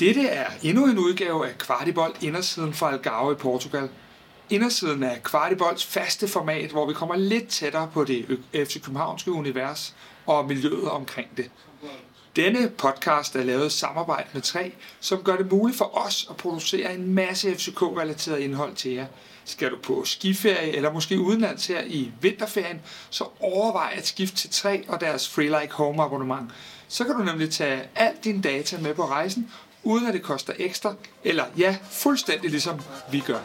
Dette er endnu en udgave af Kvartibold Indersiden fra Algarve i Portugal. Indersiden er Kvartibolds faste format, hvor vi kommer lidt tættere på det FC Københavnske univers og miljøet omkring det. Denne podcast er lavet i samarbejde med tre, som gør det muligt for os at producere en masse FCK-relateret indhold til jer. Skal du på skiferie eller måske udenlands her i vinterferien, så overvej at skifte til 3 og deres Free Like Home abonnement. Så kan du nemlig tage alt din data med på rejsen, uden at det koster ekstra, eller ja, fuldstændig ligesom vi gør.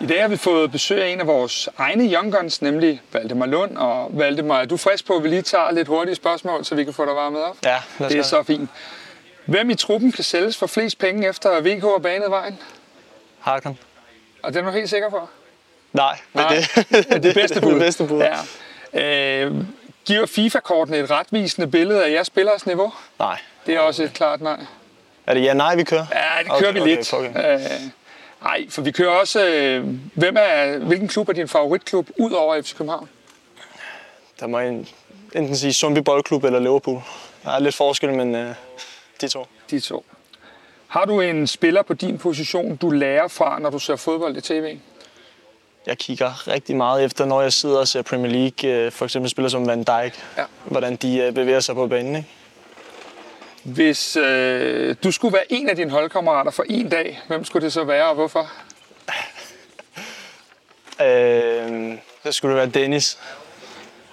I dag har vi fået besøg af en af vores egne young guns, nemlig Valdemar Lund. Og Valdemar, er du frisk på, at vi lige tager lidt hurtige spørgsmål, så vi kan få dig varmet op? Ja, det er så fint. Hvem i truppen kan sælges for flest penge efter VK har banet vejen? Harkon. Og det er du helt sikker på? Nej, men Nej, det, det er det bedste bud. det bedste bud. Ja. Øh, giver FIFA-kortene et retvisende billede af jeres spillers niveau? Nej. Det er også et klart nej. Er det ja nej, vi kører? Ja, det kører Okay, vi lidt. okay, okay. Øh, nej, for vi kører også... Øh, hvem er, hvilken klub er din favoritklub ud over FC København? Der må en, enten sige Sundby Boldklub eller Liverpool. Der er lidt forskel, men øh, de to. De to. Har du en spiller på din position, du lærer fra, når du ser fodbold i tv? Jeg kigger rigtig meget efter, når jeg sidder og ser Premier League. øh, For eksempel spillere som Van Dijk. Ja. Hvordan de øh, bevæger sig på banen. Ikke? Hvis øh, du skulle være en af dine holdkammerater for en dag, hvem skulle det så være, og hvorfor? Øh, så skulle det være Dennis.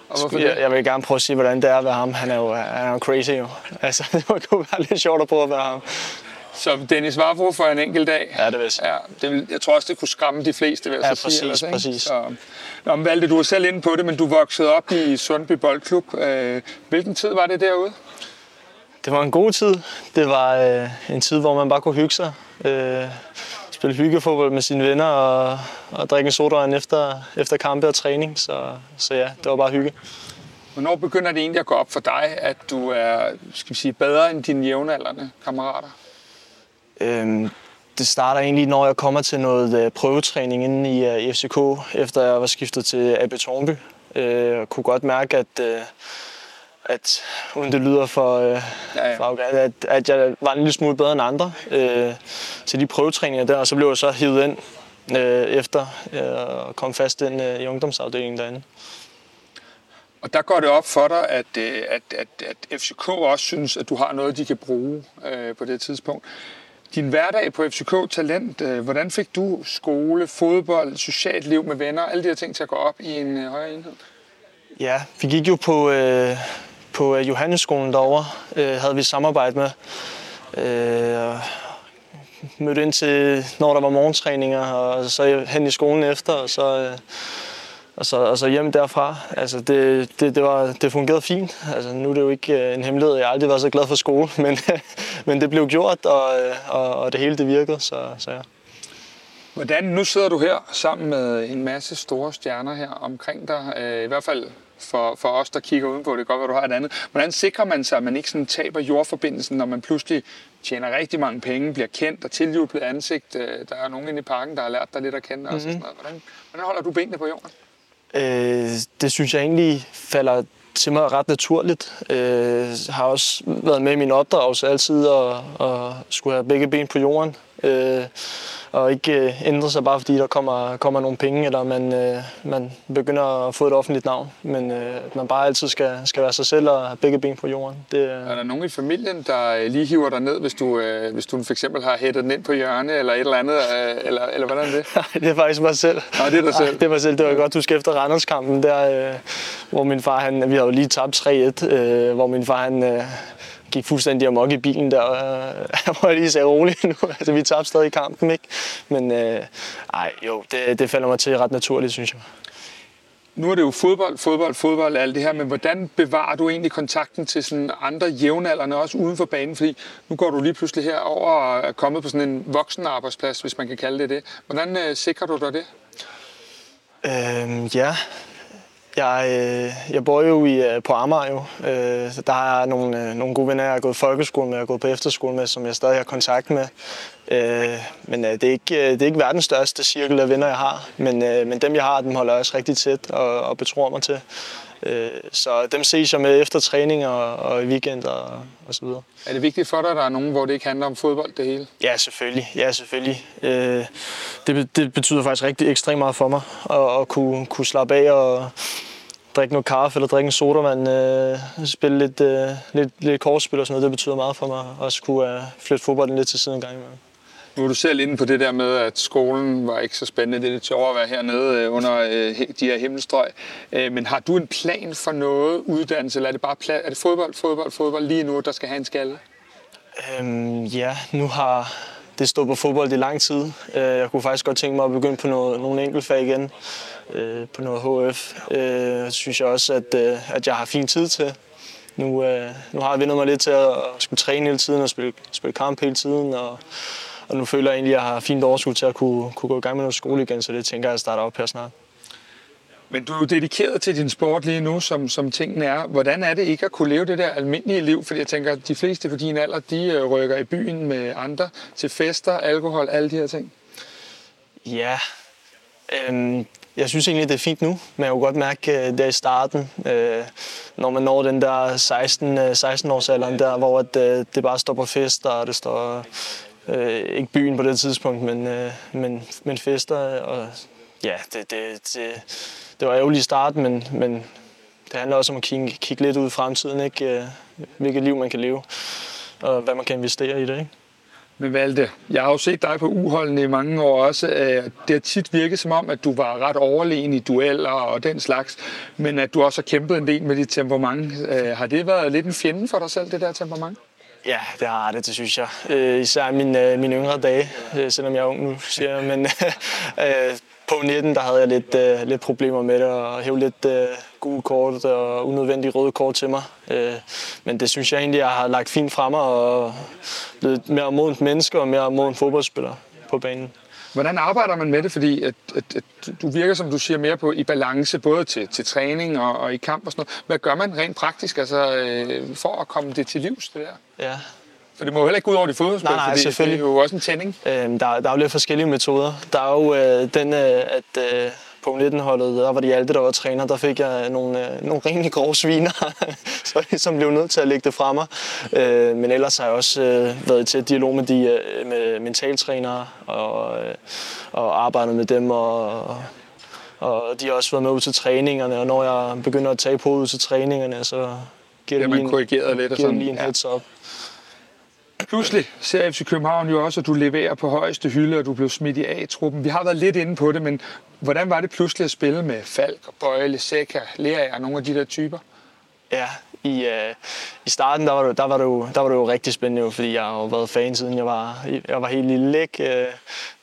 Og hvorfor Jeg, det? jeg vil gerne prøve at sige, hvordan det er at være ham. Han er jo, han er jo crazy jo. Altså, det må kunne være lidt sjovt at prøve at være ham. Så Dennis Vavro for en enkelt dag? Ja, det vil jeg. Ja, det vil, jeg tror også, det kunne skræmme de fleste, vil jeg Ja, så sige. præcis, ellers, ikke? præcis. Så, Nå, men Valde, du var selv inde på det, men du voksede op i Sundby Boldklub. Øh, hvilken tid var det derude? Det var en god tid. Det var øh, en tid, hvor man bare kunne hygge sig. Øh, spille hyggefodbold med sine venner og, og drikke en sodavand efter, efter kampe og træning. Så, så ja, det var bare hygge. Hvornår begynder det egentlig at gå op for dig, at du er skal vi sige, bedre end dine jævnaldrende kammerater? Øh, det starter egentlig, når jeg kommer til noget øh, prøvetræning inde i øh, FCK, efter jeg var skiftet til AB Tornby. Øh, jeg kunne godt mærke, at, øh, at uden det lyder for, øh, Ja, ja. for at, at jeg var en lille smule bedre end andre øh, til de prøvetræninger der, og så blev jeg så hivet ind øh, efter øh, og kom fast ind øh, i ungdomsafdelingen derinde. Og der går det op for dig, at, at, at, at FCK også synes, at du har noget, de kan bruge øh, på det tidspunkt. Din hverdag på FCK Talent, øh, hvordan fik du skole, fodbold, socialt liv med venner, alle de her ting til at gå op i en øh, højere enhed? Ja, vi gik jo på, øh, på øh, Johannesskolen derovre, øh, havde vi samarbejde med. Øh, mødte ind til, når der var morgentræninger, og så hen i skolen efter, og så, øh, og så, og så hjem derfra. Altså, det, det, det, var, det fungerede fint. Altså, nu er det jo ikke øh, en hemmelighed, jeg har aldrig været så glad for skole, men, men det blev gjort, og, øh, og, og det hele det virkede, så, så ja. Hvordan, nu sidder du her sammen med en masse store stjerner her omkring dig, øh, i hvert fald for, for os, der kigger udenpå, det kan godt være, du har et andet. Hvordan sikrer man sig, at man ikke sådan taber jordforbindelsen, når man pludselig tjener rigtig mange penge, bliver kendt og tiljublet ansigt? Øh, Der er nogen inde i parken, der har lært dig lidt at kende. Mm-hmm. Og sådan noget. Hvordan, hvordan holder du benene på jorden? Øh, det synes jeg egentlig falder til mig ret naturligt. Øh, har også været med i min opdragelse altid at, at skulle have begge ben på jorden. Øh, og ikke øh, ændre sig bare fordi der kommer, kommer nogle penge, eller man, øh, man begynder at få et offentligt navn. Men øh, at man bare altid skal, skal være sig selv og have begge ben på jorden. Det, øh, Er der nogen i familien, der øh, lige hiver dig ned, hvis du, øh, hvis du for eksempel har hættet den ind på hjørne, eller et eller andet, øh, eller, eller hvordan er det? Nej, det er faktisk mig selv. Nå, det er dig selv. Ej, det er mig selv. Det var godt huske efter Randers-kampen, der, øh, hvor min far, han, vi havde jo lige tabt 3-1, øh, hvor min far, han øh, gik fuldstændig amok i bilen der. Øh, jeg må lige sige roligt nu. altså, vi tabte stadig kampen, ikke? Men øh, ej, jo, det, det falder mig til ret naturligt, synes jeg. Nu er det jo fodbold, fodbold, fodbold, alt det her, men hvordan bevarer du egentlig kontakten til sådan andre jævnaldrende, også uden for banen? Fordi nu går du lige pludselig herover og er kommet på sådan en voksen arbejdsplads, hvis man kan kalde det det. Hvordan øh, sikrer du dig det? Øhm, ja, jeg, øh, jeg bor jo i, øh, på Amager jo. Øh, så der har jeg nogle, øh, nogle gode venner, jeg har gået i folkeskole med, jeg har gået på efterskole med, som jeg stadig har kontakt med. Øh, men øh, det, er ikke, øh, det er ikke verdens største cirkel af venner, jeg har. Men, øh, men dem, jeg har, dem holder jeg også rigtig tæt og, og betror mig til. Øh, så dem ses jeg med efter træning og, og i weekend og, og så videre. Er det vigtigt for dig, at der er nogen, hvor det ikke handler om fodbold det hele? Ja, selvfølgelig. Ja, selvfølgelig. Øh, det, det betyder faktisk rigtig ekstremt meget for mig at, at kunne, kunne slappe af og drikke noget kaffe eller drikke en sodavand, øh, spille lidt, øh, lidt, lidt kortspil og sådan noget. Det betyder meget for mig at også kunne øh, flytte fodbolden lidt til siden en gang imellem. Nu er du selv inde på det der med, at skolen var ikke så spændende. Det er lidt sjovere at være hernede øh, under øh, de her himmelstrøg. Øh, men har du en plan for noget uddannelse, eller er det bare pla- er det fodbold, fodbold, fodbold lige nu, der skal have en skalle? Øhm, ja, nu har det stået på fodbold i lang tid. Jeg kunne faktisk godt tænke mig at begynde på noget, nogle enkeltfag igen, på noget HF. Det synes jeg også, at, at jeg har fin tid til. Nu, nu har jeg vendt mig lidt til at skulle træne hele tiden og spille, spille kamp hele tiden. Og, og nu føler jeg egentlig, at jeg har fint overskud til at kunne, kunne gå i gang med noget skole igen, så det tænker jeg, at starte op her snart. Men du er jo dedikeret til din sport lige nu, som, som tingene er. Hvordan er det ikke at kunne leve det der almindelige liv? Fordi jeg tænker, at de fleste på din alder, de øh, rykker i byen med andre til fester, alkohol, alle de her ting. Ja, øhm, jeg synes egentlig, det er fint nu, men jeg kunne godt mærke øh, det i starten, øh, når man når den der 16, 16 års alderen der, hvor at, øh, det bare står på fester, og det står øh, ikke byen på det tidspunkt, men, øh, men, men fester. Og ja, det, det, det, det var ærgerligt i starten, men, men det handler også om at kigge, kigge lidt ud i fremtiden, ikke? Øh, Hvilket liv man kan leve, og hvad man kan investere i det. Ikke? Men Valde, jeg har jo set dig på uholdene i mange år også. Øh, det har tit virket som om, at du var ret overlegen i dueller og den slags, men at du også har kæmpet en del med dit temperament. Øh, har det været lidt en fjende for dig selv, det der temperament? Ja, det har det, det synes jeg. Øh, især mine, øh, mine yngre dage, øh, selvom jeg er ung nu, siger jeg. Men øh, på 19, der havde jeg lidt, øh, lidt problemer med det, og hæve lidt øh, gode kort og unødvendige røde kort til mig. Øh, men det synes jeg egentlig, jeg har lagt fint frem og blevet mere modent menneske og mere modent fodboldspiller på banen. Hvordan arbejder man med det? Fordi at, at, at du virker, som du siger, mere på i balance, både til, til træning og, og i kamp og sådan noget. Hvad gør man rent praktisk altså, øh, for at komme det til livs, det der? Ja, for det må jo heller ikke gå ud over de fodboldspil, nej, nej, fordi selvfølgelig. det er jo også en tænding. Øhm, der, der er jo lidt forskellige metoder. Der er jo øh, den, øh, at øh, på 19-holdet, der var de Alte, der var træner, der fik jeg nogle, øh, nogle rimelig grove sviner, så ligesom blev nødt til at lægge det fra mig. Øh, men ellers har jeg også øh, været til dialog med, de, øh, med mentaltrænere og, øh, og arbejdet med dem og, og de har også været med ud til træningerne, og når jeg begynder at tage på ud til træningerne, så giver det lige en, lidt og sådan. lige en heads up. Pludselig ser FC København jo også, at du leverer på højeste hylde, og du blev smidt i A-truppen. Vi har været lidt inde på det, men hvordan var det pludselig at spille med Falk og Bøjle, Seca, Lea og nogle af de der typer? Ja, i, øh, i starten der var, det, der, var det jo, der var det jo rigtig spændende, jo, fordi jeg har været fan siden jeg var, jeg var helt lille. Ikke? Øh,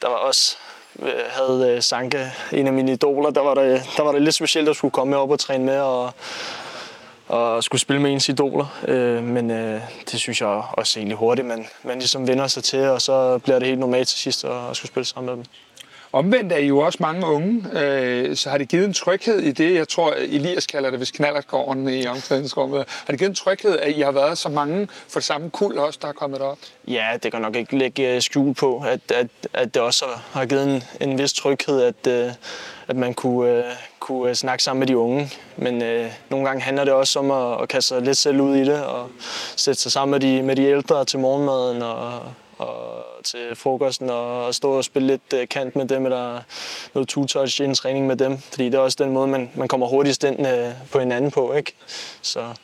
der var også øh, havde øh, Sanke, en af mine idoler, der var det, der var det lidt specielt at skulle komme op og træne med, og, og skulle spille med ens idoler. Øh, men øh, det synes jeg også egentlig hurtigt, man, man ligesom vender sig til, og så bliver det helt normalt til sidst at, at skulle spille sammen med dem. Omvendt er I jo også mange unge, øh, så har det givet en tryghed i det, jeg tror Elias kalder det, hvis knallertgården i omklædningsrummet. Har det givet en tryghed, at I har været så mange for samme kul også, der er kommet op? Ja, det kan nok ikke lægge øh, skjul på, at, at, at det også har givet en, en vis tryghed, at, øh, at man kunne, øh, kunne snakke sammen med de unge. Men øh, nogle gange handler det også om at, at kaste sig lidt selv ud i det, og sætte sig sammen med de, med de ældre til morgenmaden, og, og til frokosten og stå og spille lidt øh, kant med dem, eller noget two-touch i en træning med dem. Fordi det er også den måde, man, man kommer hurtigst ind øh, på hinanden på. Ikke? Så.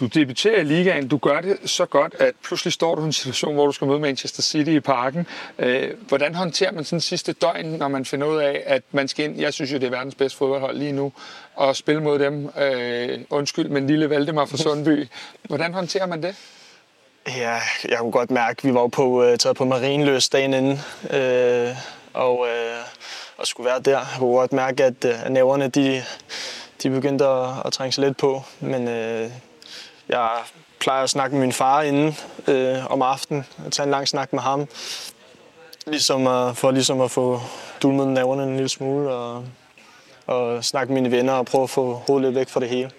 Du debuterer i ligaen, du gør det så godt, at pludselig står du i en situation, hvor du skal møde Manchester City i parken. Øh, hvordan håndterer man sådan sidste døgn, når man finder ud af, at man skal ind, jeg synes jo, det er verdens bedste fodboldhold lige nu, og spille mod dem, undskyld, men lille Valdemar fra Sundby. Hvordan håndterer man det? Ja, jeg kunne godt mærke, at vi var på, uh, taget på Marienløs dagen inden, uh, og, uh, og skulle være der. Jeg kunne godt mærke, at uh, næverne de, de begyndte at, at trænge sig lidt på. Men uh, jeg plejer at snakke med min far inden uh, om aftenen, og tage en lang snak med ham, ligesom at, for ligesom at få dulmet næverne en lille smule, og, og snakke med mine venner og prøve at få hovedet lidt væk fra det hele.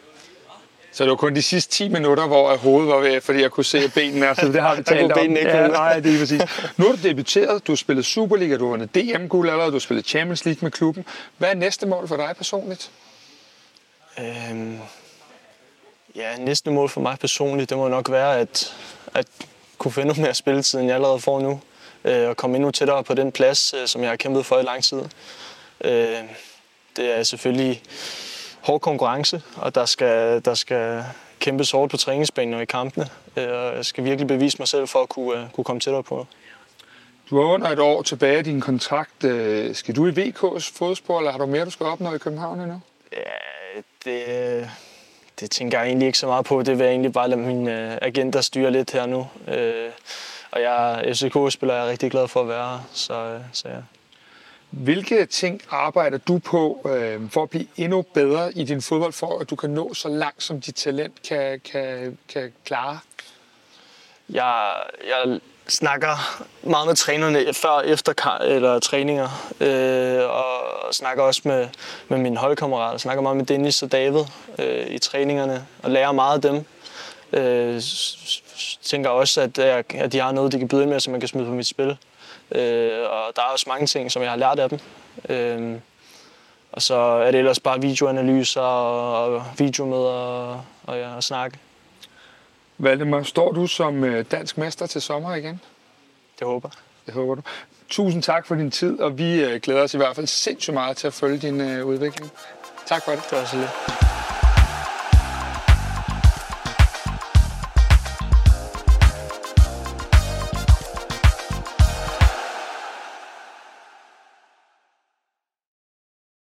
Så det var kun de sidste 10 minutter, hvor hovedet var ved, fordi jeg kunne se benene, så det har vi talt om. ikke ja, nej, det er præcis. Nu har du debuteret, du har spillet Superliga, du har vundet DM-guld allerede, du har spillet Champions League med klubben. Hvad er næste mål for dig personligt? Øhm, ja, næste mål for mig personligt, det må nok være at, at kunne finde noget mere spilletid, end jeg allerede får nu. Øh, og komme endnu tættere på den plads, øh, som jeg har kæmpet for i lang tid. Øh, det er selvfølgelig hård konkurrence, og der skal, der skal kæmpes hårdt på træningsbanen og i kampene. Øh, og jeg skal virkelig bevise mig selv for at kunne, uh, kunne komme tættere på. Du har under et år tilbage af din kontrakt. Øh, skal du i VK's fodspor, eller har du mere, du skal opnå i København endnu? Ja, det, det tænker jeg egentlig ikke så meget på. Det vil jeg egentlig bare lade min uh, agenter styre lidt her nu. Og jeg FCK-spiller jeg er rigtig glad for at være så, så ja. Hvilke ting arbejder du på øh, for at blive endnu bedre i din fodbold, for at du kan nå så langt, som dit talent kan, kan, kan klare? Jeg, jeg snakker meget med trænerne før og efter eller træninger, øh, og snakker også med, med mine holdkammerater. Jeg snakker meget med Dennis og David øh, i træningerne, og lærer meget af dem. Øh, tænker også, at, jeg, at de har noget, de kan byde ind med, som man kan smide på mit spil. Øh, og der er også mange ting, som jeg har lært af dem. Øh, og så er det ellers bare videoanalyser og, og videomøder og, og, ja, og snakke. Valdemar, står du som øh, dansk mester til sommer igen? Det håber Det håber du. Tusind tak for din tid, og vi øh, glæder os i hvert fald sindssygt meget til at følge din øh, udvikling. Tak for det. Det var så lidt.